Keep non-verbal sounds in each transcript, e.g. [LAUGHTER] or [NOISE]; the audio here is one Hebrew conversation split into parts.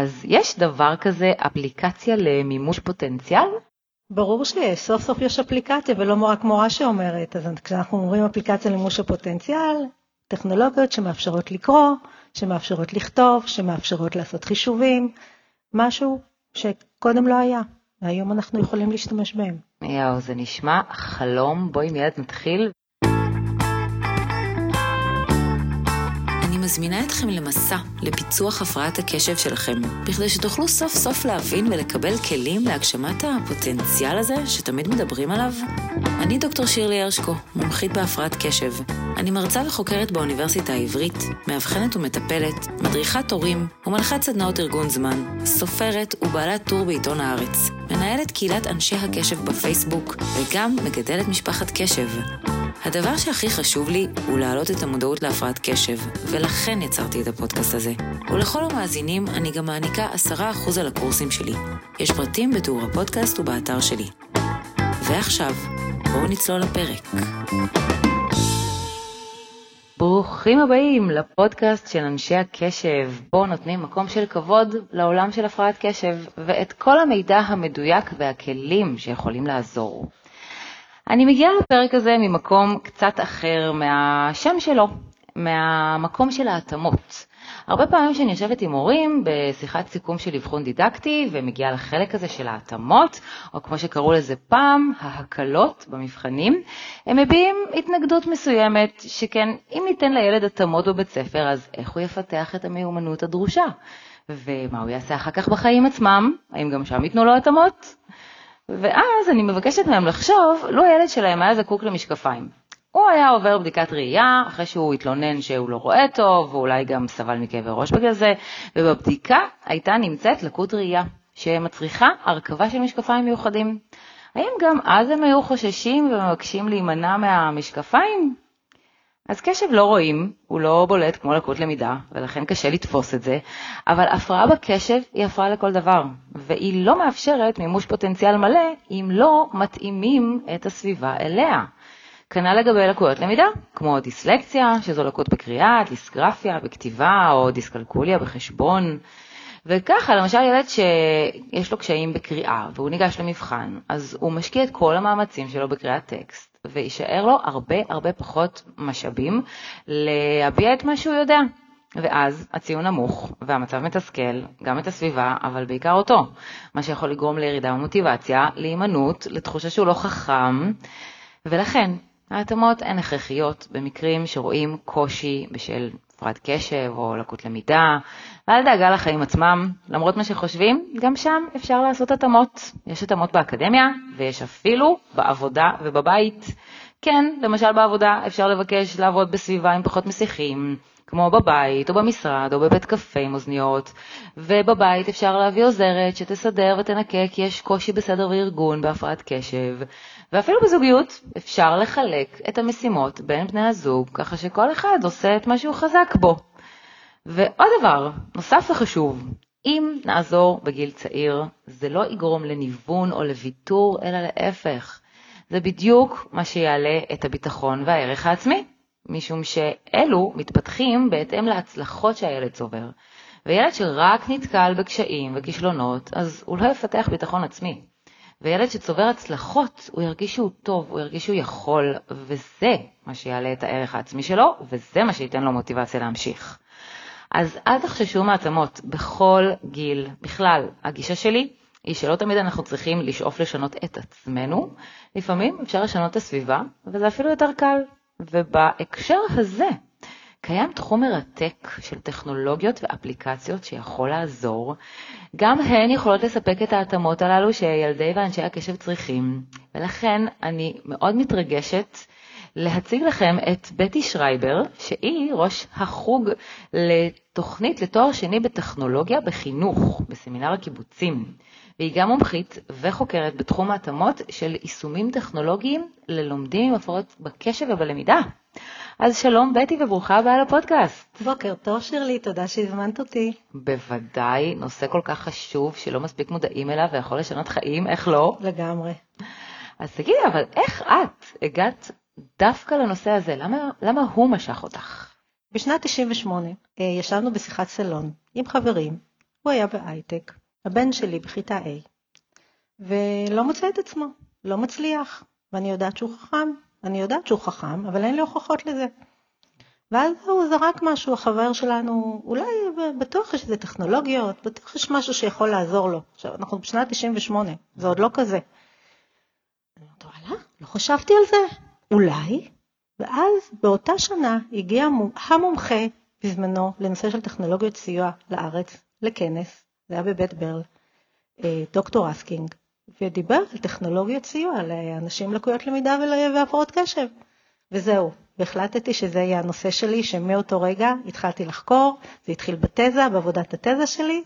אז יש דבר כזה אפליקציה למימוש פוטנציאל? ברור שיש, סוף סוף יש אפליקציה ולא רק מורה שאומרת, אז כשאנחנו אומרים אפליקציה למימוש הפוטנציאל, טכנולוגיות שמאפשרות לקרוא, שמאפשרות לכתוב, שמאפשרות לעשות חישובים, משהו שקודם לא היה, והיום אנחנו יכולים להשתמש בהם. יואו, זה נשמע חלום, בואי מיד נתחיל. מזמינה אתכם למסע לפיצוח הפרעת הקשב שלכם, בכדי שתוכלו סוף סוף להבין ולקבל כלים להגשמת הפוטנציאל הזה שתמיד מדברים עליו. אני דוקטור שירלי הרשקו, מומחית בהפרעת קשב. אני מרצה וחוקרת באוניברסיטה העברית, מאבחנת ומטפלת, מדריכת הורים ומנחת סדנאות ארגון זמן, סופרת ובעלת טור בעיתון הארץ, מנהלת קהילת אנשי הקשב בפייסבוק וגם מגדלת משפחת קשב. הדבר שהכי חשוב לי הוא להעלות את המודעות להפרעת קשב, ולכן יצרתי את הפודקאסט הזה. ולכל המאזינים אני גם מעניקה 10% על הקורסים שלי. יש פרטים בתיאור הפודקאסט ובאתר שלי. ועכשיו, בואו נצלול לפרק. ברוכים הבאים לפודקאסט של אנשי הקשב, בו נותנים מקום של כבוד לעולם של הפרעת קשב, ואת כל המידע המדויק והכלים שיכולים לעזור. אני מגיעה לפרק הזה ממקום קצת אחר מהשם שלו, מהמקום של ההתאמות. הרבה פעמים כשאני יושבת עם הורים בשיחת סיכום של אבחון דידקטי ומגיעה לחלק הזה של ההתאמות, או כמו שקראו לזה פעם, ההקלות במבחנים, הם מביעים התנגדות מסוימת, שכן אם ניתן לילד התאמות בבית ספר, אז איך הוא יפתח את המיומנות הדרושה? ומה הוא יעשה אחר כך בחיים עצמם? האם גם שם ייתנו לו התאמות? ואז אני מבקשת מהם לחשוב, לו הילד שלהם היה זקוק למשקפיים. הוא היה עובר בדיקת ראייה, אחרי שהוא התלונן שהוא לא רואה טוב, ואולי גם סבל מכאבי ראש בגלל זה, ובבדיקה הייתה נמצאת לקות ראייה, שמצריכה הרכבה של משקפיים מיוחדים. האם גם אז הם היו חוששים ומבקשים להימנע מהמשקפיים? אז קשב לא רואים, הוא לא בולט כמו לקות למידה, ולכן קשה לתפוס את זה, אבל הפרעה בקשב היא הפרעה לכל דבר, והיא לא מאפשרת מימוש פוטנציאל מלא אם לא מתאימים את הסביבה אליה. כנ"ל לגבי לקויות למידה, כמו דיסלקציה, שזו לקות בקריאה, דיסגרפיה בכתיבה או דיסקלקוליה בחשבון. וככה, למשל ילד שיש לו קשיים בקריאה והוא ניגש למבחן, אז הוא משקיע את כל המאמצים שלו בקריאת טקסט. ויישאר לו הרבה הרבה פחות משאבים להביע את מה שהוא יודע. ואז הציון נמוך והמצב מתסכל גם את הסביבה, אבל בעיקר אותו, מה שיכול לגרום לירידה במוטיבציה, להימנעות, לתחושה שהוא לא חכם, ולכן ההתאמות הן הכרחיות במקרים שרואים קושי בשל הפרעת קשב או לקות למידה, ואל דאגה לחיים עצמם, למרות מה שחושבים, גם שם אפשר לעשות התאמות. יש התאמות באקדמיה, ויש אפילו בעבודה ובבית. כן, למשל בעבודה אפשר לבקש לעבוד בסביבה עם פחות מסיכים, כמו בבית או במשרד או בבית קפה עם אוזניות, ובבית אפשר להביא עוזרת שתסדר ותנקה כי יש קושי בסדר וארגון בהפרעת קשב, ואפילו בזוגיות אפשר לחלק את המשימות בין בני הזוג ככה שכל אחד עושה את מה שהוא חזק בו. ועוד דבר, נוסף וחשוב, אם נעזור בגיל צעיר, זה לא יגרום לניוון או לוויתור, אלא להפך. זה בדיוק מה שיעלה את הביטחון והערך העצמי, משום שאלו מתפתחים בהתאם להצלחות שהילד צובר. וילד שרק נתקל בקשיים וכישלונות, אז הוא לא יפתח ביטחון עצמי. וילד שצובר הצלחות, הוא ירגיש שהוא טוב, הוא ירגיש שהוא יכול, וזה מה שיעלה את הערך העצמי שלו, וזה מה שייתן לו מוטיבציה להמשיך. אז אל תחששו מעצמות בכל גיל. בכלל, הגישה שלי היא שלא תמיד אנחנו צריכים לשאוף לשנות את עצמנו, לפעמים אפשר לשנות את הסביבה, וזה אפילו יותר קל. ובהקשר הזה, קיים תחום מרתק של טכנולוגיות ואפליקציות שיכול לעזור. גם הן יכולות לספק את ההתאמות הללו שילדי ואנשי הקשב צריכים, ולכן אני מאוד מתרגשת להציג לכם את בטי שרייבר, שהיא ראש החוג לתוכנית לתואר שני בטכנולוגיה בחינוך בסמינר הקיבוצים. והיא גם מומחית וחוקרת בתחום ההתאמות של יישומים טכנולוגיים ללומדים עם הפרעות בקשב ובלמידה. אז שלום בטי וברוכה הבאה לפודקאסט. בוקר טוב שירלי, תודה שהזמנת אותי. בוודאי, נושא כל כך חשוב שלא מספיק מודעים אליו ויכול לשנות חיים, איך לא? לגמרי. אז תגידי, אבל איך את הגעת דווקא לנושא הזה? למה, למה הוא משך אותך? בשנת 98 אה, ישבנו בשיחת סלון עם חברים, הוא היה בהייטק, הבן שלי בכיתה A, ולא מוצא את עצמו, לא מצליח, ואני יודעת שהוא חכם, אני יודעת שהוא חכם, אבל אין לי הוכחות לזה. ואז הוא זרק משהו, החבר שלנו, אולי בטוח יש איזה טכנולוגיות, בטוח יש משהו שיכול לעזור לו. עכשיו, אנחנו בשנת 98, זה עוד לא כזה. אני אומרת, וואלה, לא חשבתי על זה, אולי. ואז באותה שנה הגיע המומחה בזמנו לנושא של טכנולוגיות סיוע לארץ, לכנס, זה היה בבית ברל, אה, דוקטור אסקינג, ודיבר על טכנולוגיות סיוע לאנשים לקויות למידה והפרעות קשב. וזהו, והחלטתי שזה יהיה הנושא שלי, שמאותו רגע התחלתי לחקור, זה התחיל בתזה, בעבודת התזה שלי,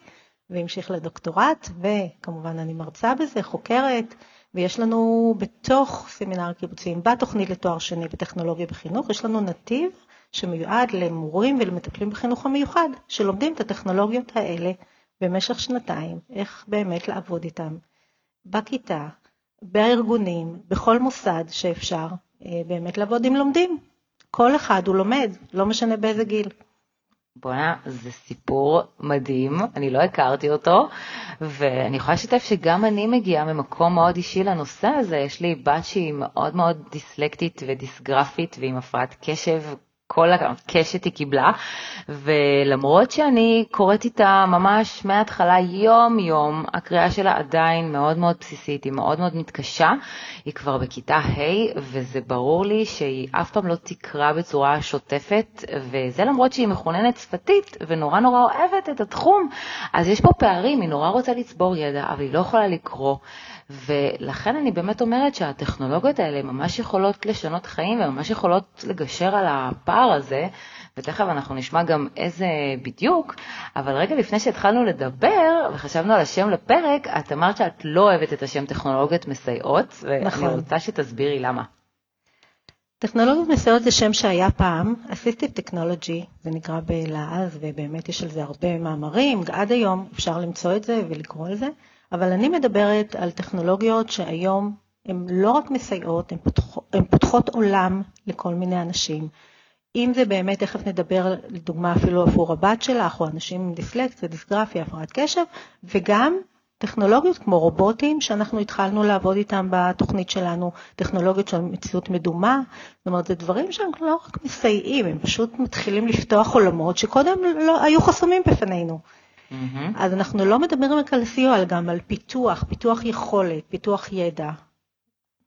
והמשיך לדוקטורט, וכמובן אני מרצה בזה, חוקרת, ויש לנו בתוך סמינר קיבוצים, בתוכנית לתואר שני בטכנולוגיה בחינוך, יש לנו נתיב שמיועד למורים ולמטפלים בחינוך המיוחד, שלומדים את הטכנולוגיות האלה במשך שנתיים, איך באמת לעבוד איתם, בכיתה, בארגונים, בכל מוסד שאפשר, אה, באמת לעבוד עם לומדים. כל אחד הוא לומד, לא משנה באיזה גיל. בואנה, זה סיפור מדהים, אני לא הכרתי אותו, ואני יכולה לשתף שגם אני מגיעה ממקום מאוד אישי לנושא הזה. יש לי בת שהיא מאוד מאוד דיסלקטית ודיסגרפית ועם הפרעת קשב כל הקשת היא קיבלה, ולמרות שאני קוראת איתה ממש מההתחלה יום-יום, הקריאה שלה עדיין מאוד מאוד בסיסית, היא מאוד מאוד מתקשה, היא כבר בכיתה ה' וזה ברור לי שהיא אף פעם לא תקרא בצורה שוטפת, וזה למרות שהיא מחוננת שפתית ונורא נורא אוהבת את התחום, אז יש פה פערים, היא נורא רוצה לצבור ידע, אבל היא לא יכולה לקרוא. ולכן אני באמת אומרת שהטכנולוגיות האלה ממש יכולות לשנות חיים וממש יכולות לגשר על הפער הזה, ותכף אנחנו נשמע גם איזה בדיוק, אבל רגע לפני שהתחלנו לדבר וחשבנו על השם לפרק, את אמרת שאת לא אוהבת את השם טכנולוגיות מסייעות, נכון. ואני רוצה שתסבירי למה. טכנולוגיות מסייעות זה שם שהיה פעם, Assistive Technology, זה נקרא בלעז, ובאמת יש על זה הרבה מאמרים, עד היום אפשר למצוא את זה ולקרוא על זה. אבל אני מדברת על טכנולוגיות שהיום הן לא רק מסייעות, הן פותחות, הן פותחות עולם לכל מיני אנשים. אם זה באמת, תכף נדבר לדוגמה אפילו עבור הבת שלך, או אנשים עם דיסלקציה, דיסגרפיה, הפרעת קשב, וגם טכנולוגיות כמו רובוטים שאנחנו התחלנו לעבוד איתם בתוכנית שלנו, טכנולוגיות של מציאות מדומה, זאת אומרת, זה דברים שהם לא רק מסייעים, הם פשוט מתחילים לפתוח עולמות שקודם לא היו חסומים בפנינו. Mm-hmm. אז אנחנו לא מדברים רק על סיוע, אלא גם על פיתוח, פיתוח יכולת, פיתוח ידע.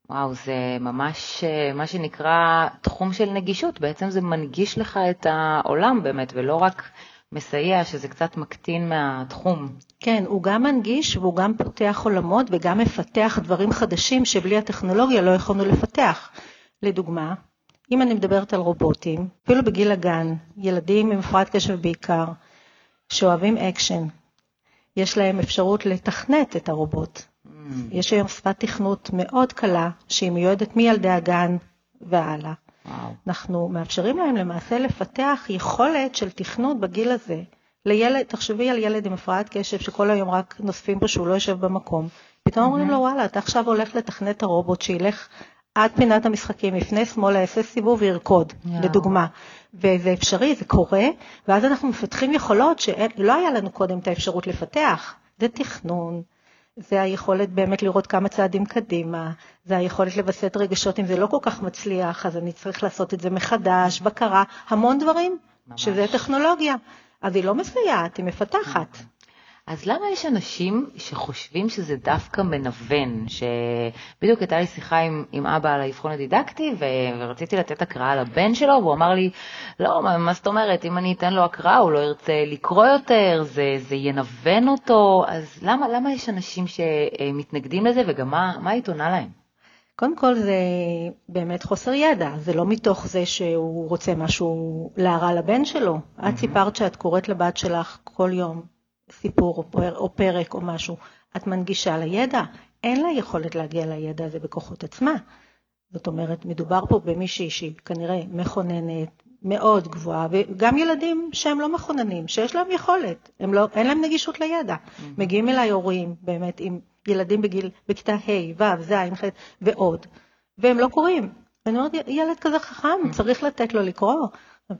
וואו, זה ממש אה, מה שנקרא תחום של נגישות, בעצם זה מנגיש לך את העולם באמת, ולא רק מסייע, שזה קצת מקטין מהתחום. כן, הוא גם מנגיש והוא גם פותח עולמות וגם מפתח דברים חדשים שבלי הטכנולוגיה לא יכולנו לפתח. לדוגמה, אם אני מדברת על רובוטים, אפילו בגיל הגן, ילדים עם הפרעת קשב בעיקר, שאוהבים אקשן, יש להם אפשרות לתכנת את הרובוט. Mm. יש היום שפת תכנות מאוד קלה, שהיא מיועדת מילדי הגן והלאה. Wow. אנחנו מאפשרים להם למעשה לפתח יכולת של תכנות בגיל הזה. לילד, תחשבי על ילד עם הפרעת קשב שכל היום רק נוזפים בו שהוא לא יושב במקום. פתאום mm-hmm. אומרים לו, וואלה, אתה עכשיו הולך לתכנת הרובוט שילך עד פינת המשחקים, יפנה שמאלה, יעשה סיבוב וירקוד, yeah. לדוגמה. וזה אפשרי, זה קורה, ואז אנחנו מפתחים יכולות שלא היה לנו קודם את האפשרות לפתח. זה תכנון, זה היכולת באמת לראות כמה צעדים קדימה, זה היכולת לווסת רגשות אם זה לא כל כך מצליח, אז אני צריך לעשות את זה מחדש, בקרה, המון דברים, ממש. שזה טכנולוגיה. אז היא לא מסייעת, היא מפתחת. אז למה יש אנשים שחושבים שזה דווקא מנוון? שבדיוק הייתה לי שיחה עם, עם אבא על האבחון הדידקטי, ו... ורציתי לתת הקראה לבן שלו, והוא אמר לי, לא, מה, מה זאת אומרת, אם אני אתן לו הקראה, הוא לא ירצה לקרוא יותר, זה, זה ינוון אותו, אז למה, למה יש אנשים שמתנגדים לזה, וגם מה, מה היית עונה להם? קודם כל זה באמת חוסר ידע, זה לא מתוך זה שהוא רוצה משהו להרע לבן שלו. Mm-hmm. את סיפרת שאת קוראת לבת שלך כל יום סיפור או, פר, או פרק או משהו, את מנגישה לידע, אין לה יכולת להגיע לידע הזה בכוחות עצמה. זאת אומרת, מדובר פה במישהי שהיא כנראה מכוננת מאוד גבוהה, וגם ילדים שהם לא מכוננים, שיש להם יכולת, לא, אין להם נגישות לידע. Mm-hmm. מגיעים אליי הורים באמת עם ילדים בגיל, בכיתה ה', ו', ז', ח' ועוד, והם לא קוראים. אני אומרת, ילד כזה חכם, mm-hmm. צריך לתת לו לקרוא.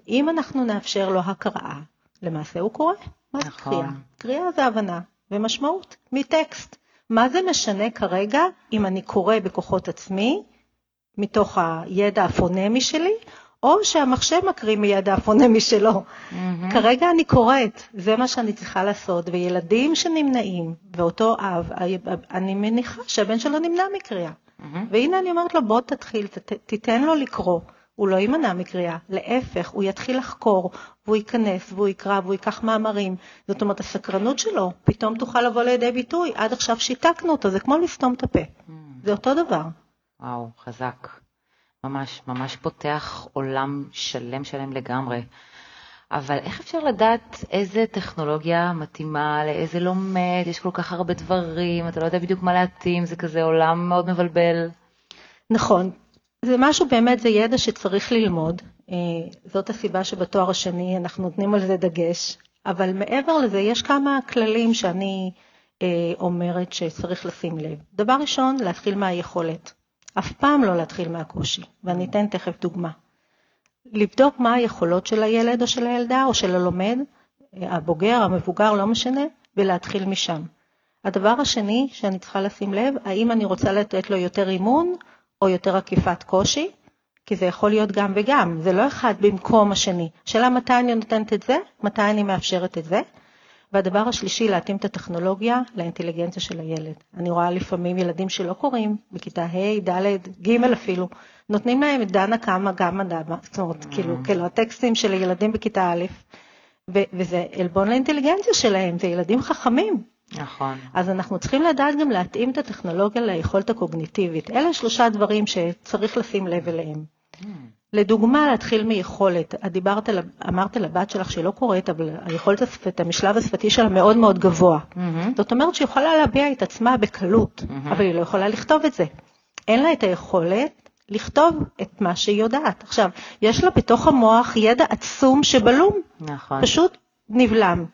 אם אנחנו נאפשר לו הקראה, למעשה הוא קורא. מה זה נכון. קריאה? קריאה זה הבנה ומשמעות מטקסט. מה זה משנה כרגע אם אני קורא בכוחות עצמי, מתוך הידע הפונמי שלי, או שהמחשב מקריא מידע הפונמי שלו. כרגע אני קוראת, זה מה שאני צריכה לעשות, וילדים שנמנעים, ואותו אב, אני מניחה שהבן שלו נמנע מקריאה. והנה אני אומרת לו, בוא תתחיל, ת, תיתן לו לקרוא. הוא לא יימנע מקריאה, להפך, הוא יתחיל לחקור, והוא ייכנס, והוא יקרא, והוא ייקח מאמרים. זאת אומרת, הסקרנות שלו פתאום תוכל לבוא לידי ביטוי. עד עכשיו שיתקנו אותו, זה כמו לסתום את הפה. מהמם. זה אותו דבר. וואו, חזק. ממש, ממש פותח עולם שלם שלם לגמרי. אבל איך אפשר לדעת איזה טכנולוגיה מתאימה לאיזה לומד? יש כל כך הרבה דברים, אתה לא יודע בדיוק מה להתאים, זה כזה עולם מאוד מבלבל. נכון. זה משהו באמת, זה ידע שצריך ללמוד. אה, זאת הסיבה שבתואר השני אנחנו נותנים על זה דגש. אבל מעבר לזה, יש כמה כללים שאני אה, אומרת שצריך לשים לב. דבר ראשון, להתחיל מהיכולת. אף פעם לא להתחיל מהקושי, ואני אתן תכף דוגמה. לבדוק מה היכולות של הילד או של הילדה או של הלומד, הבוגר, המבוגר, לא משנה, ולהתחיל משם. הדבר השני שאני צריכה לשים לב, האם אני רוצה לתת לו יותר אימון או יותר עקיפת קושי, כי זה יכול להיות גם וגם, זה לא אחד במקום השני. השאלה מתי אני נותנת את זה, מתי אני מאפשרת את זה. והדבר השלישי, להתאים את הטכנולוגיה לאינטליגנציה של הילד. אני רואה לפעמים ילדים שלא קוראים, בכיתה ה', ד', ג' אפילו, נותנים להם את דנה קמה גמא דמה, זאת אומרת, כאילו, כאילו, הטקסטים של הילדים בכיתה א', וזה עלבון לאינטליגנציה שלהם, זה ילדים חכמים. נכון. אז אנחנו צריכים לדעת גם להתאים את הטכנולוגיה ליכולת הקוגניטיבית. אלה שלושה דברים שצריך לשים לב אליהם. לדוגמה, להתחיל מיכולת. את דיברת, על- אמרת לבת שלך שהיא לא קוראת, אבל היכולת השפת, המשלב השפתי שלה מאוד מאוד גבוה. מהמם. זאת אומרת שהיא יכולה להביע את עצמה בקלות, מהמם. אבל היא לא יכולה לכתוב את זה. אין לה את היכולת לכתוב את מה שהיא יודעת. עכשיו, יש לה בתוך המוח ידע עצום שבלום, נכון. פשוט נבלם.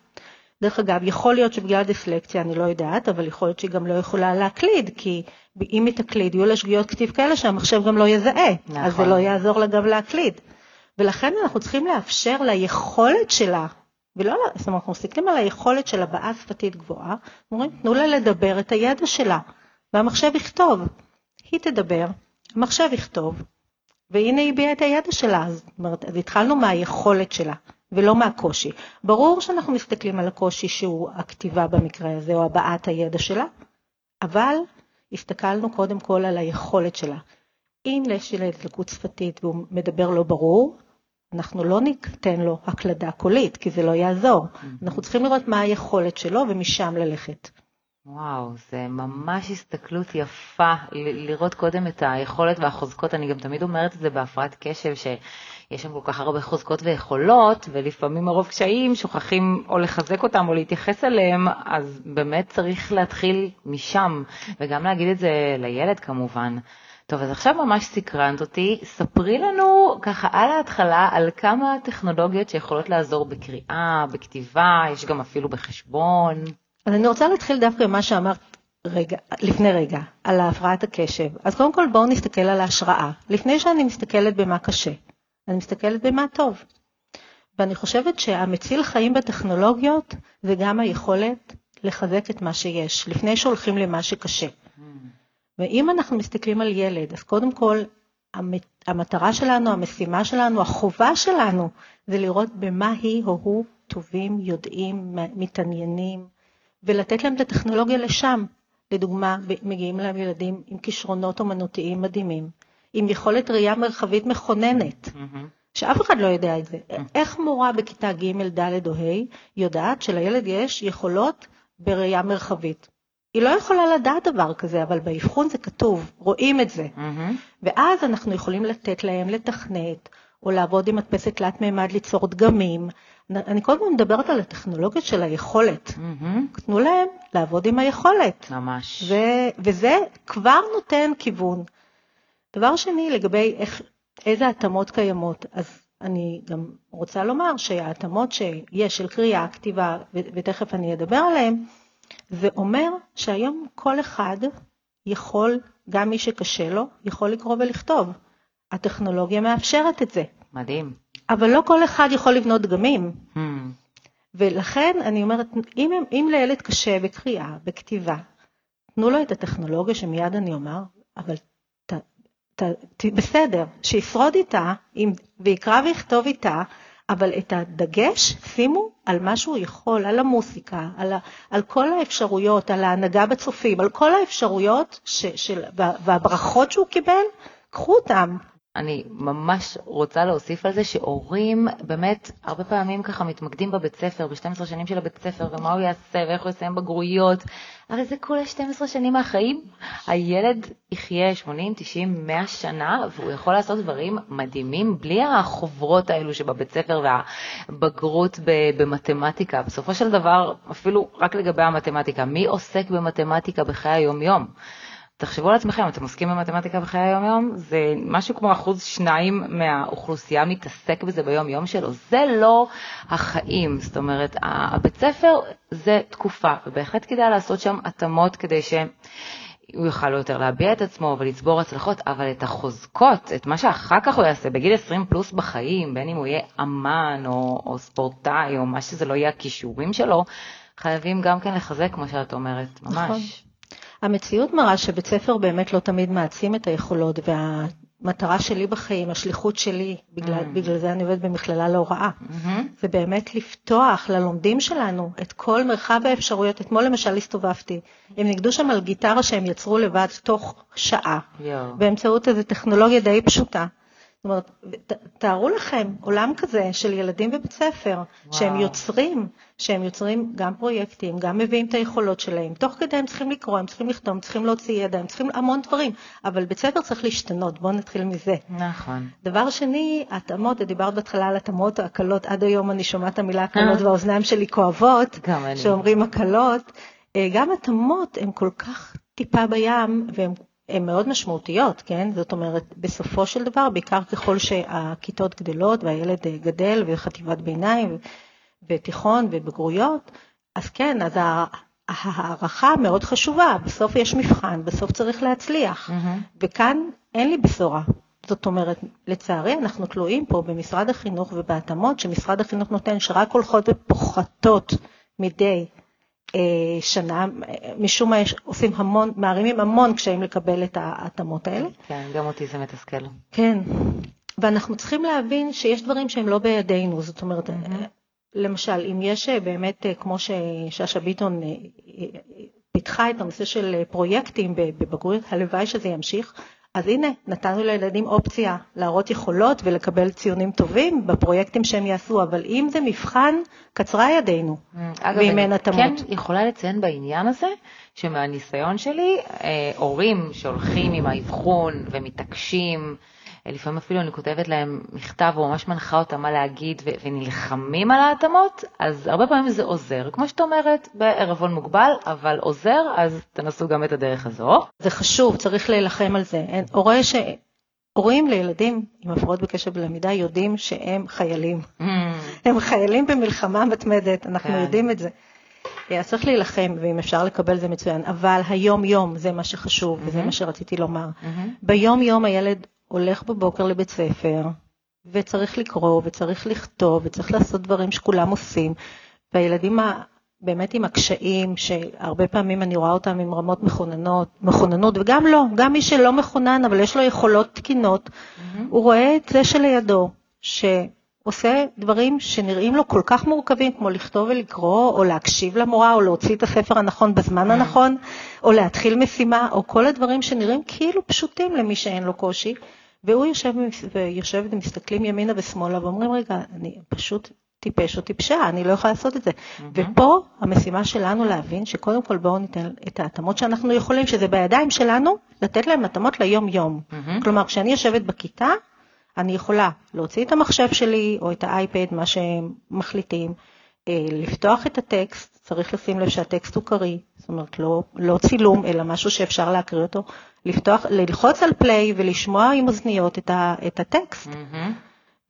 דרך אגב, יכול להיות שבגלל דיסלקציה, אני לא יודעת, אבל יכול להיות שהיא גם לא יכולה להקליד, כי אם היא תקליד, יהיו לה שגיאות כתיב כאלה שהמחשב גם לא יזהה, נכון. אז זה לא יעזור לה גם להקליד. ולכן אנחנו צריכים לאפשר ליכולת שלה, ולא, זאת אומרת, אנחנו מסתכלים על היכולת של הבעה שפתית גבוהה, אומרים, תנו לה לדבר את הידע שלה, והמחשב יכתוב. היא תדבר, המחשב יכתוב, והנה היא הביעה את הידע שלה, זאת אומרת, אז התחלנו מהיכולת שלה, ולא מהקושי. ברור שאנחנו מסתכלים על הקושי שהוא הכתיבה במקרה הזה, או הבעת הידע שלה, אבל הסתכלנו קודם כל על היכולת שלה. אם יש ילד לקות שפתית והוא מדבר לא ברור, אנחנו לא ניתן לו הקלדה קולית, כי זה לא יעזור. אנחנו צריכים לראות מה היכולת שלו ומשם ללכת. וואו, זה ממש הסתכלות יפה, ל- לראות קודם את היכולת והחוזקות. אני גם תמיד אומרת את זה בהפרעת קשב, שיש שם כל כך הרבה חוזקות ויכולות, ולפעמים מרוב קשיים שוכחים או לחזק אותם או להתייחס אליהם, אז באמת צריך להתחיל משם, וגם להגיד את זה לילד כמובן. טוב, אז עכשיו ממש סקרנת אותי, ספרי לנו ככה על ההתחלה על כמה טכנולוגיות שיכולות לעזור בקריאה, בכתיבה, יש גם אפילו בחשבון. אז אני רוצה להתחיל דווקא עם מה שאמרת רגע, לפני רגע, על הפרעת הקשב. אז קודם כל בואו נסתכל על ההשראה. לפני שאני מסתכלת במה קשה, אני מסתכלת במה טוב. ואני חושבת שהמציל חיים בטכנולוגיות זה גם היכולת לחזק את מה שיש, לפני שהולכים למה שקשה. ואם אנחנו מסתכלים על ילד, אז קודם כל, המטרה שלנו, המשימה שלנו, החובה שלנו, זה לראות במה היא או הוא טובים, יודעים, מתעניינים, ולתת להם את הטכנולוגיה לשם. לדוגמה, מגיעים להם ילדים עם כישרונות אומנותיים מדהימים, עם יכולת ראייה מרחבית מכוננת, מהמם. שאף אחד לא יודע את זה. איך מורה בכיתה ג', ד' או ה' יודעת שלילד יש יכולות בראייה מרחבית? היא לא יכולה לדעת דבר כזה, אבל באבחון זה כתוב, רואים את זה. מהמם. ואז אנחנו יכולים לתת להם לתכנת, או לעבוד עם מדפסת תלת מימד ליצור דגמים. אני כל הזמן מדברת על הטכנולוגיות של היכולת. מהמם. תנו להם לעבוד עם היכולת. ממש. ו- וזה כבר נותן כיוון. דבר שני, לגבי איך, איזה התאמות קיימות, אז אני גם רוצה לומר שההתאמות שיש של קריאה, כתיבה, ו- ותכף אני אדבר עליהן, זה אומר שהיום כל אחד יכול, גם מי שקשה לו, יכול לקרוא ולכתוב. הטכנולוגיה מאפשרת את זה. מדהים. אבל לא כל אחד יכול לבנות דגמים. Hmm. ולכן אני אומרת, אם, אם לילד קשה בקריאה, בכתיבה, תנו לו את הטכנולוגיה שמיד אני אומר, אבל ת, ת, ת, בסדר, שישרוד איתה אם, ויקרא ויכתוב איתה, אבל את הדגש שימו על מה שהוא יכול, על המוסיקה, על, ה, על כל האפשרויות, על ההנהגה בצופים, על כל האפשרויות ש, של, והברכות שהוא קיבל, קחו אותם. אני ממש רוצה להוסיף על זה שהורים באמת הרבה פעמים ככה מתמקדים בבית ספר, ב-12 שנים של הבית ספר, ומה הוא יעשה ואיך הוא יסיים בגרויות, אבל זה כולה 12 שנים מהחיים. הילד יחיה 80, 90, 100 שנה, והוא יכול לעשות דברים מדהימים בלי החוברות האלו שבבית ספר והבגרות במתמטיקה. בסופו של דבר, אפילו רק לגבי המתמטיקה, מי עוסק במתמטיקה בחיי היום-יום? תחשבו על עצמכם, אתם עוסקים במתמטיקה בחיי היום-יום, זה משהו כמו אחוז שניים מהאוכלוסייה מתעסק בזה ביום-יום שלו, זה לא החיים, זאת אומרת, הבית ספר זה תקופה, ובהחלט כדאי לעשות שם התאמות כדי שהוא יוכל יותר להביע את עצמו ולצבור הצלחות, אבל את החוזקות, את מה שאחר כך הוא יעשה בגיל 20 פלוס בחיים, בין אם הוא יהיה אמן או, או ספורטאי או מה שזה לא יהיה הכישורים שלו, חייבים גם כן לחזק, כמו שאת אומרת, ממש. נכון. המציאות מראה שבית ספר באמת לא תמיד מעצים את היכולות, והמטרה שלי בחיים, השליחות שלי, בגלל, mm. בגלל זה אני עובדת במכללה להוראה, mm-hmm. זה באמת לפתוח ללומדים שלנו את כל מרחב האפשרויות. אתמול למשל הסתובבתי, הם ניגדו שם על גיטרה שהם יצרו לבד תוך שעה, yeah. באמצעות איזו טכנולוגיה די פשוטה. זאת אומרת, תארו לכם עולם כזה של ילדים בבית ספר, וואו. שהם יוצרים, שהם יוצרים גם פרויקטים, גם מביאים את היכולות שלהם. תוך כדי הם צריכים לקרוא, הם צריכים לכתוב, הם צריכים להוציא ידע, הם צריכים המון דברים, אבל בית ספר צריך להשתנות, בואו נתחיל מזה. נכון. דבר שני, התאמות, דיברת בהתחלה על התאמות, הקלות, עד היום אני שומעת את המילה הקלות אה. והאוזניים שלי כואבות, שאומרים הקלות. אה, גם התאמות הן כל כך טיפה בים, והן הן מאוד משמעותיות, כן? זאת אומרת, בסופו של דבר, בעיקר ככל שהכיתות גדלות והילד גדל וחטיבת ביניים ותיכון ובגרויות, אז כן, אז ההערכה מאוד חשובה, בסוף יש מבחן, בסוף צריך להצליח, mm-hmm. וכאן אין לי בשורה. זאת אומרת, לצערי אנחנו תלויים פה במשרד החינוך ובהתאמות שמשרד החינוך נותן, שרק הולכות ופוחתות מדי אה, שנה, משום מה עושים המון, מערימים המון קשיים לקבל את ההתאמות האלה. כן, גם אותי זה מתסכל. כן, ואנחנו צריכים להבין שיש דברים שהם לא בידינו, זאת אומרת, mm-hmm. למשל, אם יש אה, באמת, כמו ששאשא ביטון פיתחה את הנושא של פרויקטים בבגרויות, הלוואי שזה ימשיך, אז הנה, נתנו לילדים אופציה להראות יכולות ולקבל ציונים טובים בפרויקטים שהם יעשו, אבל אם זה מבחן, קצרה ידינו, ואם אין התאמות. כן יכולה לציין בעניין הזה, שמהניסיון שלי, אה, הורים שהולכים עם האבחון ומתעקשים, לפעמים אפילו אני כותבת להם מכתב או ממש מנחה אותם מה להגיד ו- ונלחמים על ההתאמות, אז הרבה פעמים זה עוזר. כמו שאת אומרת, בערבון מוגבל, אבל עוזר, אז תנסו גם את הדרך הזו. זה חשוב, צריך להילחם על זה. הורה ש... הורים לילדים עם הפרעות בקשב בלמידה יודעים שהם חיילים. Mm. הם חיילים במלחמה מתמדת, אנחנו כן. יודעים את זה. אז צריך להילחם, ואם אפשר לקבל זה מצוין, אבל היום-יום זה מה שחשוב, mm-hmm. וזה מה שרציתי לומר. Mm-hmm. ביום-יום הילד הולך בבוקר לבית ספר, וצריך לקרוא, וצריך לכתוב, וצריך לעשות דברים שכולם עושים, והילדים באמת עם הקשיים, שהרבה פעמים אני רואה אותם עם רמות מכוננות, מכוננות, וגם לא, גם מי שלא מכונן, אבל יש לו יכולות תקינות, mm-hmm. הוא רואה את זה שלידו, ש... עושה דברים שנראים לו כל כך מורכבים, כמו לכתוב ולקרוא, או להקשיב למורה, או להוציא את הספר הנכון בזמן הנכון, או להתחיל משימה, או כל הדברים שנראים כאילו פשוטים למי שאין לו קושי, והוא יושב ויושבת ומסתכלים ימינה ושמאלה ואומרים, רגע, אני פשוט טיפש או טיפשה, אני לא יכולה לעשות את זה. Mm-hmm. ופה המשימה שלנו להבין שקודם כל בואו ניתן את ההתאמות שאנחנו יכולים, שזה בידיים שלנו, לתת להם התאמות ליום-יום. Mm-hmm. כלומר, כשאני יושבת בכיתה, אני יכולה להוציא את המחשב שלי או את האייפד, מה שהם מחליטים, אה, לפתוח את הטקסט, צריך לשים לב שהטקסט הוא קריא, זאת אומרת לא, לא צילום, אלא משהו שאפשר להקריא אותו, לפתוח, ללחוץ על פליי ולשמוע עם אוזניות את, ה, את הטקסט. Mm-hmm.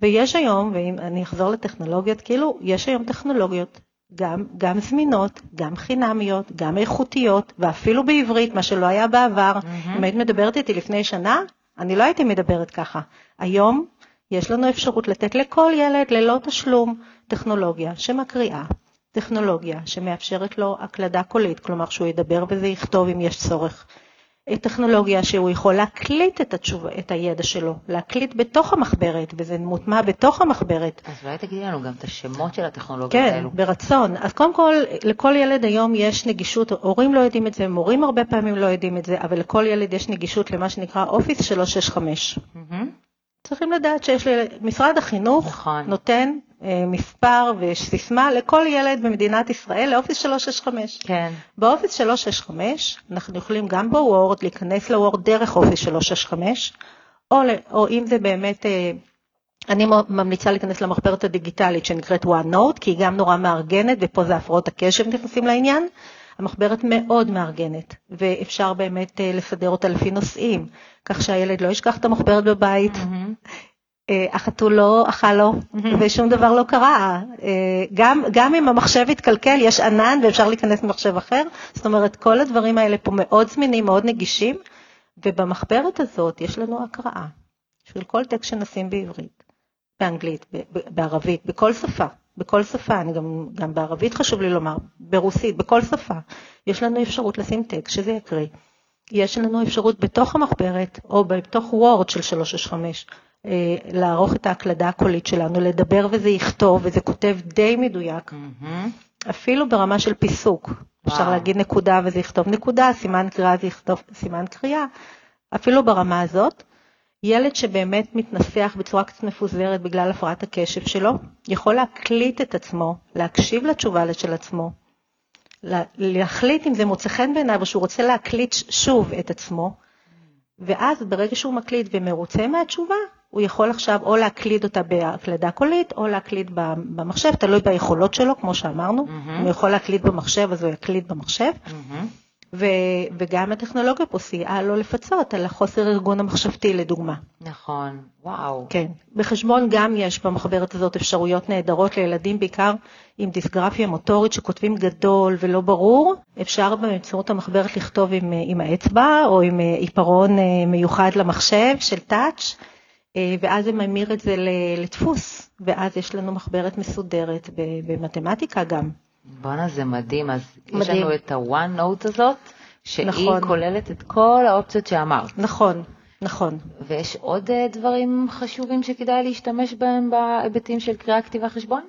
ויש היום, ואם אני אחזור לטכנולוגיות, כאילו, יש היום טכנולוגיות גם, גם זמינות, גם חינמיות, גם איכותיות, ואפילו בעברית, מה שלא היה בעבר. Mm-hmm. אם היית מדברת איתי לפני שנה, אני לא הייתי מדברת ככה. היום יש לנו אפשרות לתת לכל ילד ללא תשלום טכנולוגיה שמקריאה, טכנולוגיה שמאפשרת לו הקלדה קולית, כלומר שהוא ידבר וזה יכתוב אם יש צורך. טכנולוגיה שהוא יכול להקליט את, התשוב, את הידע שלו, להקליט בתוך המחברת, וזה מוטמע בתוך המחברת. אז אולי תגידי לנו גם את השמות של הטכנולוגיות כן, האלו. כן, ברצון. אז קודם כל, לכל ילד היום יש נגישות, הורים לא יודעים את זה, מורים הרבה פעמים לא יודעים את זה, אבל לכל ילד יש נגישות למה שנקרא אופיס 365. Mm-hmm. צריכים לדעת שיש למשרד החינוך נכון. נותן אה, מספר וסיסמה לכל ילד במדינת ישראל לאופיס 365. כן. באופיס 365 אנחנו יכולים גם בוורד להיכנס לוורד דרך אופיס 365, או, או אם זה באמת, אה, אני ממליצה להיכנס למחברת הדיגיטלית שנקראת OneNote, כי היא גם נורא מארגנת, ופה זה הפרעות הקשב נכנסים לעניין. המחברת מאוד מארגנת, ואפשר באמת אה, לסדר אותה לפי נושאים, כך שהילד לא ישכח את המחברת בבית. Mm-hmm. החתול לא אכל לו ושום דבר לא קרה. אה, גם, גם אם המחשב יתקלקל, יש ענן ואפשר להיכנס למחשב אחר. זאת אומרת, כל הדברים האלה פה מאוד זמינים, מאוד נגישים, ובמחברת הזאת יש לנו הקראה של כל טקסט שנשים בעברית, באנגלית, בערבית, בכל שפה. בכל שפה, אני גם, גם בערבית חשוב לי לומר, ברוסית, בכל שפה. יש לנו אפשרות לשים טקסט שזה יקריא. יש לנו אפשרות בתוך המחברת או בתוך וורד של 365 אה, לערוך את ההקלדה הקולית שלנו, לדבר וזה יכתוב וזה כותב די מדויק, Mm-hmm. אפילו ברמה של פיסוק. וואו. אפשר להגיד נקודה וזה יכתוב נקודה, סימן קריאה זה יכתוב סימן קריאה, אפילו ברמה הזאת. ילד שבאמת מתנסח בצורה קצת מפוזרת בגלל הפרעת הקשב שלו, יכול להקליט את עצמו, להקשיב לתשובה של עצמו, לה- להחליט אם זה מוצא חן בעיניו או שהוא רוצה להקליט שוב את עצמו, ואז ברגע שהוא מקליט ומרוצה מהתשובה, הוא יכול עכשיו או להקליד אותה בהקלדה קולית או להקליד במחשב, תלוי ביכולות שלו, כמו שאמרנו. מהמם. אם הוא יכול להקליד במחשב, אז הוא יקליד במחשב. Mm-hmm. ו- וגם הטכנולוגיה פה סייעה לו לפצות על החוסר ארגון המחשבתי, לדוגמה. נכון, וואו. כן. בחשבון גם יש במחברת הזאת אפשרויות נהדרות לילדים, בעיקר עם דיסגרפיה מוטורית שכותבים גדול ולא ברור. אפשר באמצעות המחברת לכתוב עם, עם האצבע או עם אה, עיפרון אה, מיוחד למחשב של טאץ', אה, ואז זה ממיר את זה לדפוס, ואז יש לנו מחברת מסודרת במתמטיקה גם. בואנה זה מדהים, אז יש מדהים. לנו את ה-one note הזאת, שהיא נכון. כוללת את כל האופציות שאמרת. נכון, נכון. ויש עוד אה, דברים חשובים שכדאי להשתמש בהם בהיבטים של קריאה, כתיבה, חשבון?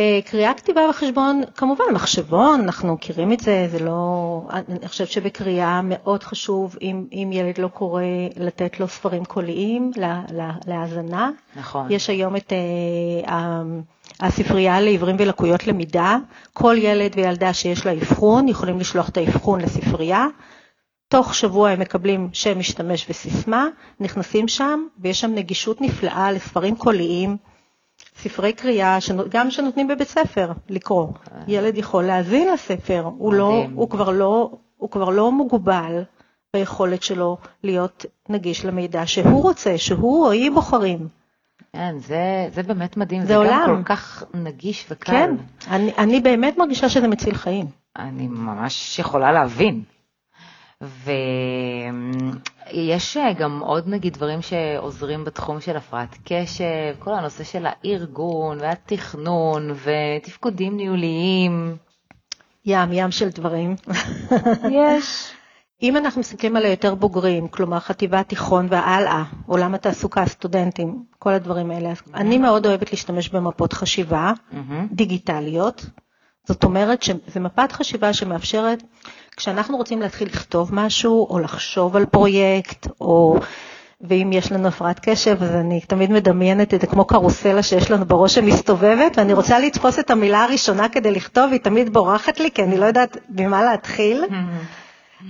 אה, קריאה, כתיבה וחשבון, כמובן מחשבון, אנחנו מכירים את זה, זה לא... אני חושבת שבקריאה מאוד חשוב, אם, אם ילד לא קורא, לתת לו ספרים קוליים לה- לה- להאזנה. נכון. יש היום את ה- הספרייה לעיוורים ולקויות למידה, כל ילד וילדה שיש לה אבחון יכולים לשלוח את האבחון לספרייה. תוך שבוע הם מקבלים שם משתמש וסיסמה, נכנסים שם ויש שם נגישות נפלאה לספרים קוליים, ספרי קריאה, גם שנותנים בבית ספר לקרוא. ילד יכול להאזין לספר, הוא, לא. הוא, כבר לא, הוא כבר לא מוגבל ביכולת שלו להיות נגיש למידע שהוא רוצה, שהוא או היא בוחרים. כן, זה, זה באמת מדהים, זה זה, עולם. גם כל כך נגיש וקל. כן, אני, אני באמת מרגישה שזה מציל חיים. אני ממש יכולה להבין. ויש גם עוד נגיד דברים שעוזרים בתחום של הפרעת קשב, כל הנושא של הארגון והתכנון ותפקודים ניהוליים. ים, ים של דברים. יש. אם אנחנו מסתכלים על היותר בוגרים, כלומר חטיבה תיכון והלאה, עולם התעסוקה, סטודנטים, כל הדברים האלה, אז אני מאוד אוהבת להשתמש במפות חשיבה מהמם. דיגיטליות. זאת אומרת שזו מפת חשיבה שמאפשרת, כשאנחנו רוצים להתחיל לכתוב משהו, או לחשוב על פרויקט, או... ואם יש לנו הפרעת קשב, אז אני תמיד מדמיינת את זה כמו קרוסלה שיש לנו בראש שמסתובבת, ואני רוצה לתפוס את המילה הראשונה כדי לכתוב, והיא תמיד בורחת לי, כי אני לא יודעת במה להתחיל.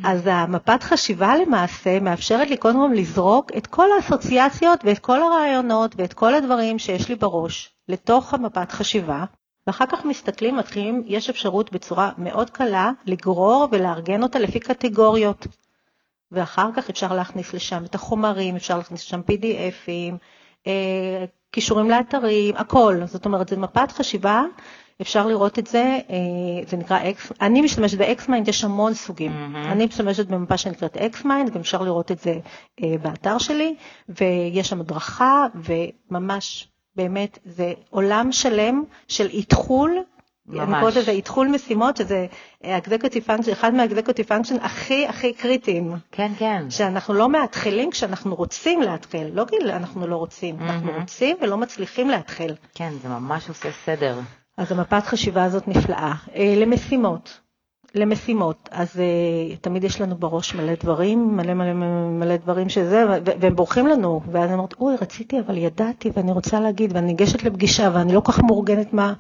אז המפת חשיבה למעשה מאפשרת לי קודם כל לזרוק את כל האסוציאציות ואת כל הרעיונות ואת כל הדברים שיש לי בראש לתוך המפת חשיבה, ואחר כך מסתכלים, מתחילים, יש אפשרות בצורה מאוד קלה לגרור ולארגן אותה לפי קטגוריות. ואחר כך אפשר להכניס לשם את החומרים, אפשר להכניס לשם PDFים, אה, קישורים לאתרים, הכל. זאת אומרת, זו מפת חשיבה, אפשר לראות את זה, אה, זה נקרא X, אני משתמשת ב XMind, יש המון סוגים. מהמם. אני משתמשת במפה שנקראת XMind, גם אפשר לראות את זה אה, באתר שלי, ויש שם הדרכה, וממש, באמת, זה עולם שלם של איתחול אני ממש. קוראת לזה איתחול משימות, שזה executive function, אחד מה-executive function הכי הכי קריטיים. כן, כן. שאנחנו לא מתחילים כשאנחנו רוצים להתחיל, לא כי אנחנו לא רוצים, אנחנו מהמם. רוצים ולא מצליחים להתחיל. כן, זה ממש עושה סדר. אז המפת חשיבה הזאת נפלאה. אה, למשימות, למשימות, אז אה, תמיד יש לנו בראש מלא דברים, מלא מלא מלא דברים שזה, והם בורחים לנו, ואז אני אומרת, אוי, רציתי, אבל ידעתי, ואני רוצה להגיד, ואני ניגשת לפגישה, ואני לא כל כך מאורגנת מה,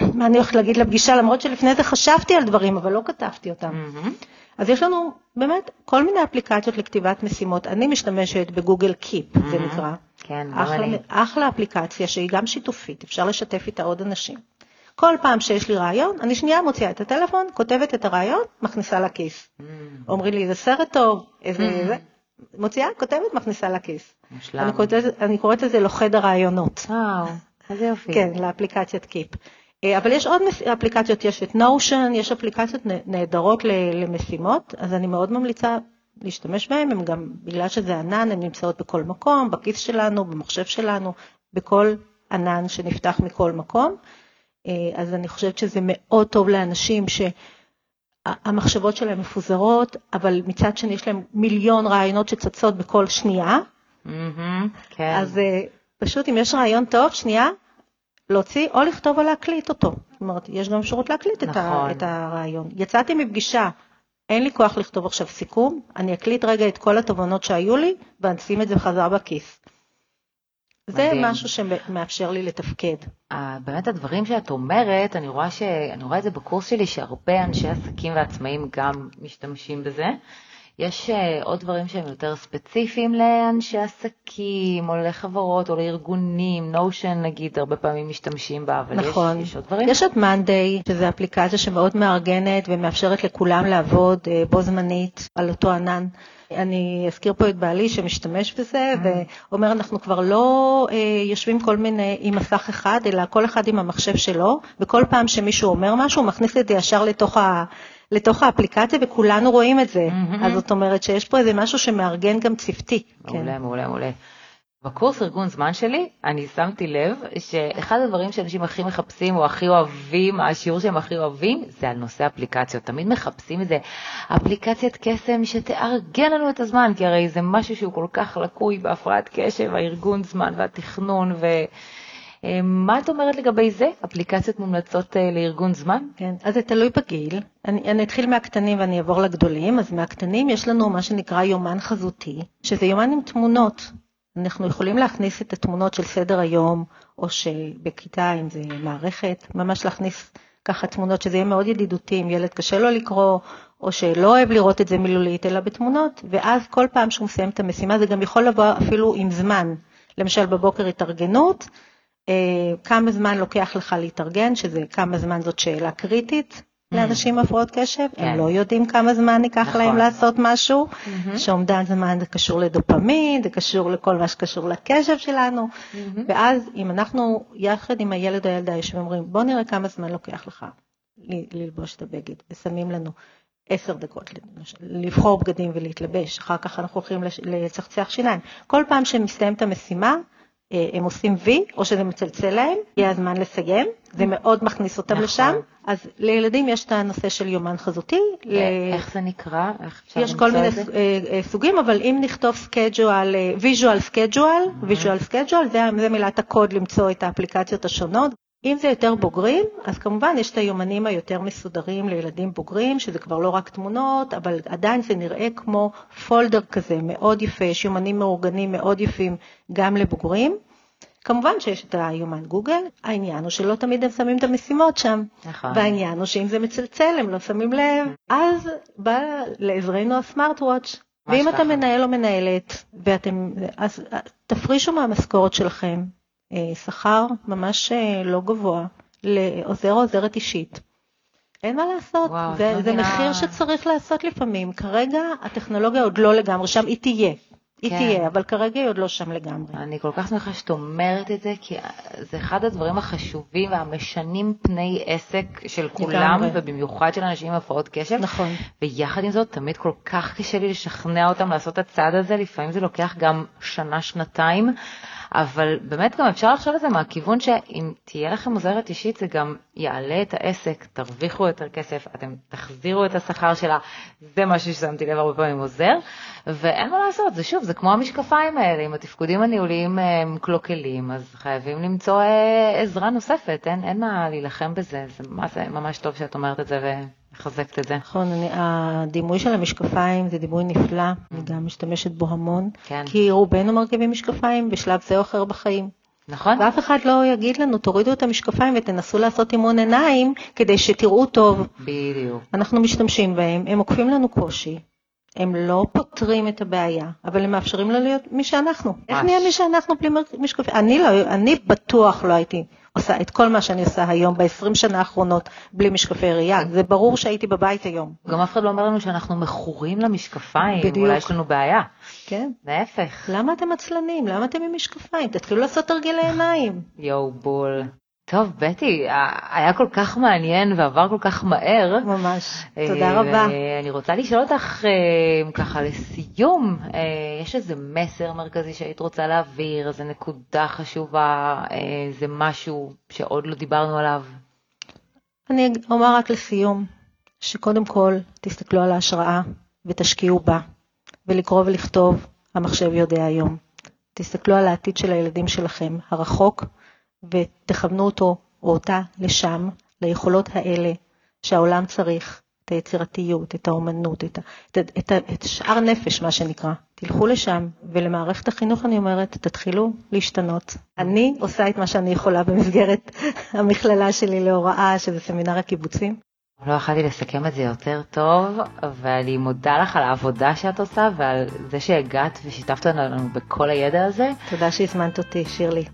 [CLEARS THROAT] מה אני הולכת להגיד לפגישה, למרות שלפני זה חשבתי על דברים, אבל לא כתבתי אותם. מהמם. אז יש לנו באמת כל מיני אפליקציות לכתיבת משימות. אני משתמשת בגוגל קיפ, זה מהמם. נקרא. כן, גם אחלה, אני. אחלה אפליקציה שהיא גם שיתופית, אפשר לשתף איתה עוד אנשים. כל פעם שיש לי רעיון, אני שנייה מוציאה את הטלפון, כותבת את הרעיון, מכניסה לכיס. מהמם. אומרים לי, זה סרט טוב, איזה... Mhm. זה... מוציאה, כותבת, מכניסה לכיס. מושלם. אני קוראת, לזה- אני קוראת לזה לוכד הרעיונות. וואו, איזה יופי. כן, לאפליקציית קיפ. אה, אבל יש עוד מס- אפליקציות, יש את נושן, יש אפליקציות נהדרות למשימות, אז אני מאוד ממליצה להשתמש בהן, הן גם, בגלל שזה ענן, הן נמצאות בכל מקום, בכיס שלנו, במחשב שלנו, בכל ענן שנפתח מכל מקום. אה, אז אני חושבת שזה מאוד טוב לאנשים שהמחשבות שלהם מפוזרות, אבל מצד שני יש להם מיליון רעיונות שצצות בכל שנייה. מהמם, כן. אז אה, פשוט אם יש רעיון טוב, שנייה, להוציא או לכתוב או להקליט אותו. זאת אומרת, יש גם אפשרות להקליט את, נכון. ה, את הרעיון. יצאתי מפגישה, אין לי כוח לכתוב עכשיו סיכום, אני אקליט רגע את כל התובנות שהיו לי, ואני אשים את זה בחזרה בכיס. זה מדהים. משהו שמאפשר לי לתפקד. אה, באמת הדברים שאת אומרת, אני רואה, ש... אני רואה את זה בקורס שלי, שהרבה אנשי עסקים ועצמאים גם משתמשים בזה. יש אה, עוד דברים שהם יותר ספציפיים לאנשי עסקים, או לחברות, או לארגונים, Notion נגיד, הרבה פעמים משתמשים בה, אבל נכון. יש, יש עוד דברים. יש את מאנדיי, שזו אפליקציה שמאוד מארגנת ומאפשרת לכולם לעבוד אה, בו זמנית על אותו ענן. אני אזכיר פה את בעלי שמשתמש בזה, ואומר, אנחנו כבר לא אה, יושבים כל מיני עם מסך אחד, אלא כל אחד עם המחשב שלו, וכל פעם שמישהו אומר משהו, הוא מכניס את זה ישר לתוך ה... לתוך האפליקציה וכולנו רואים את זה. מהמם. אז זאת אומרת שיש פה איזה משהו שמארגן גם צוותי. מעולה, מעולה, מעולה. בקורס ארגון זמן שלי, אני שמתי לב שאחד הדברים שאנשים הכי מחפשים או הכי אוהבים, השיעור שהם הכי אוהבים, זה על נושא אפליקציות. תמיד מחפשים איזה אפליקציית קסם שתארגן לנו את הזמן, כי הרי זה משהו שהוא כל כך לקוי בהפרעת קשב, הארגון זמן והתכנון ו... אה, את אומרת לגבי זה? אפליקציות מומלצות אה, לארגון זמן? כן, אז זה תלוי בגיל. אני, אני אתחיל מהקטנים ואני אעבור לגדולים. אז מהקטנים יש לנו מה שנקרא יומן חזותי, שזה יומן עם תמונות. אנחנו יכולים להכניס את התמונות של סדר היום, או שבכיתה, אם זה מערכת, ממש להכניס ככה תמונות שזה יהיה מאוד ידידותי, אם ילד קשה לו לקרוא, או שלא אוהב לראות את זה מילולית, אלא בתמונות, ואז כל פעם שהוא מסיים את המשימה, זה גם יכול לבוא אפילו עם זמן. למשל בבוקר התארגנות, אה, כמה זמן לוקח לך להתארגן, שזה כמה זמן זאת שאלה קריטית לאנשים עם הפרעות קשב, כן. הם לא יודעים כמה זמן ייקח נכון. להם לעשות משהו, שאומדן זמן זה קשור לדופמין, זה קשור לכל מה שקשור לקשב שלנו, ואז אם אנחנו יחד עם הילד או הילדה יושבים ואומרים, בוא נראה כמה זמן לוקח לך ללבוש את הבגד, ושמים לנו עשר דקות לבחור בגדים ולהתלבש, אחר כך אנחנו הולכים לצחצח שיניים. כל פעם שמסתיימת המשימה, הם עושים וי, או שזה מצלצל להם, יהיה הזמן לסיים, זה מאוד מכניס אותם נכון. לשם. אז לילדים יש את הנושא של יומן חזותי. ל- איך זה נקרא? איך אפשר יש כל מיני זה? אה, אה, סוגים, אבל אם נכתוב schedule, visual schedule, visual schedule, זה זה מילת הקוד למצוא את האפליקציות השונות. אם זה יותר בוגרים, אז כמובן יש את היומנים היותר מסודרים לילדים בוגרים, שזה כבר לא רק תמונות, אבל עדיין זה נראה כמו folder כזה, מאוד יפה, יש יומנים מאורגנים מאוד יפים גם לבוגרים. כמובן שיש את היומן גוגל, העניין הוא שלא תמיד הם שמים את המשימות שם. נכון. והעניין הוא שאם זה מצלצל הם לא שמים לב, אז בא לעזרנו הסמארט וואץ'. ואם אתה ככה. מנהל או מנהלת, ואתם, אז תפרישו מהמשכורת שלכם שכר ממש אה, לא גבוה לעוזר או עוזרת אישית. אין מה לעשות, וואו, זה, לא זה מבינה. מחיר שצריך לעשות לפעמים. כרגע הטכנולוגיה עוד לא לגמרי שם, היא תהיה. היא כן. תהיה, אבל כרגע היא עוד לא שם לגמרי. אני כל כך שמחה שאת אומרת את זה, כי זה אחד הדברים החשובים והמשנים פני עסק של כולם, לגמרי. ובמיוחד של אנשים עם הפרעות קשב. נכון. ויחד עם זאת, תמיד כל כך קשה לי לשכנע אותם לעשות את הצעד הזה, לפעמים זה לוקח גם שנה, שנתיים, אבל באמת גם אפשר לחשוב על זה מהכיוון שאם תהיה לכם עוזרת אישית זה גם יעלה את העסק, תרוויחו יותר כסף, אתם תחזירו את השכר שלה, זה משהו ששמתי לב הרבה פעמים עוזר, ואין מה לעשות, זה שוב, זה כמו המשקפיים האלה, אם התפקודים הניהוליים הם קלוקלים, אז חייבים למצוא אה, עזרה נוספת, אין, אין מה להילחם בזה, זה, ממש טוב שאת אומרת את זה ומחזקת את זה. נכון, אני, הדימוי של המשקפיים זה דימוי נפלא, אני גם משתמשת בו המון, כן. כי רובנו מרכיבים משקפיים בשלב זה או אחר בחיים. נכון? ואף אחד לא יגיד לנו, תורידו את המשקפיים ותנסו לעשות אימון עיניים כדי שתראו טוב. בדיוק. אנחנו משתמשים בהם, הם עוקפים לנו קושי, הם לא פותרים את הבעיה, אבל הם מאפשרים לנו להיות מי שאנחנו. איך נהיה מי שאנחנו בלי משקפיים? אני, לא, אני בטוח לא הייתי עושה את כל מה שאני עושה היום ב-20 שנה האחרונות בלי משקפי ראייה. זה ברור שהייתי בבית היום. גם אף אחד לא אומר לנו שאנחנו מכורים למשקפיים, בדיוק. אולי יש לנו בעיה. כן? להפך. למה אתם עצלנים? למה אתם עם משקפיים? תתחילו לעשות תרגילי עיניים. יואו בול. טוב, בטי, היה כל כך מעניין ועבר כל כך מהר. ממש. תודה רבה. אני רוצה לשאול אותך אה, ככה לסיום, אה, יש איזה מסר מרכזי שהיית רוצה להעביר, איזה נקודה חשובה, איזה משהו שעוד לא דיברנו עליו? אני אומר רק לסיום, שקודם כל תסתכלו על ההשראה ותשקיעו בה, ולקרוא ולכתוב, המחשב יודע היום. תסתכלו על העתיד של הילדים שלכם, הרחוק, ותכוונו אותו או אותה לשם, ליכולות האלה שהעולם צריך, את היצירתיות, את האומנות, את, את, את, את שאר נפש, מה שנקרא. תלכו לשם, ולמערכת החינוך אני אומרת, תתחילו להשתנות. אני עושה את מה שאני יכולה במסגרת [LAUGHS] המכללה שלי להוראה, שזה סמינר הקיבוצים. לא יכולתי לסכם את זה יותר טוב, ואני מודה לך על העבודה שאת עושה ועל זה שהגעת ושיתפת אותנו בכל הידע הזה. תודה שהזמנת אותי, שירלי.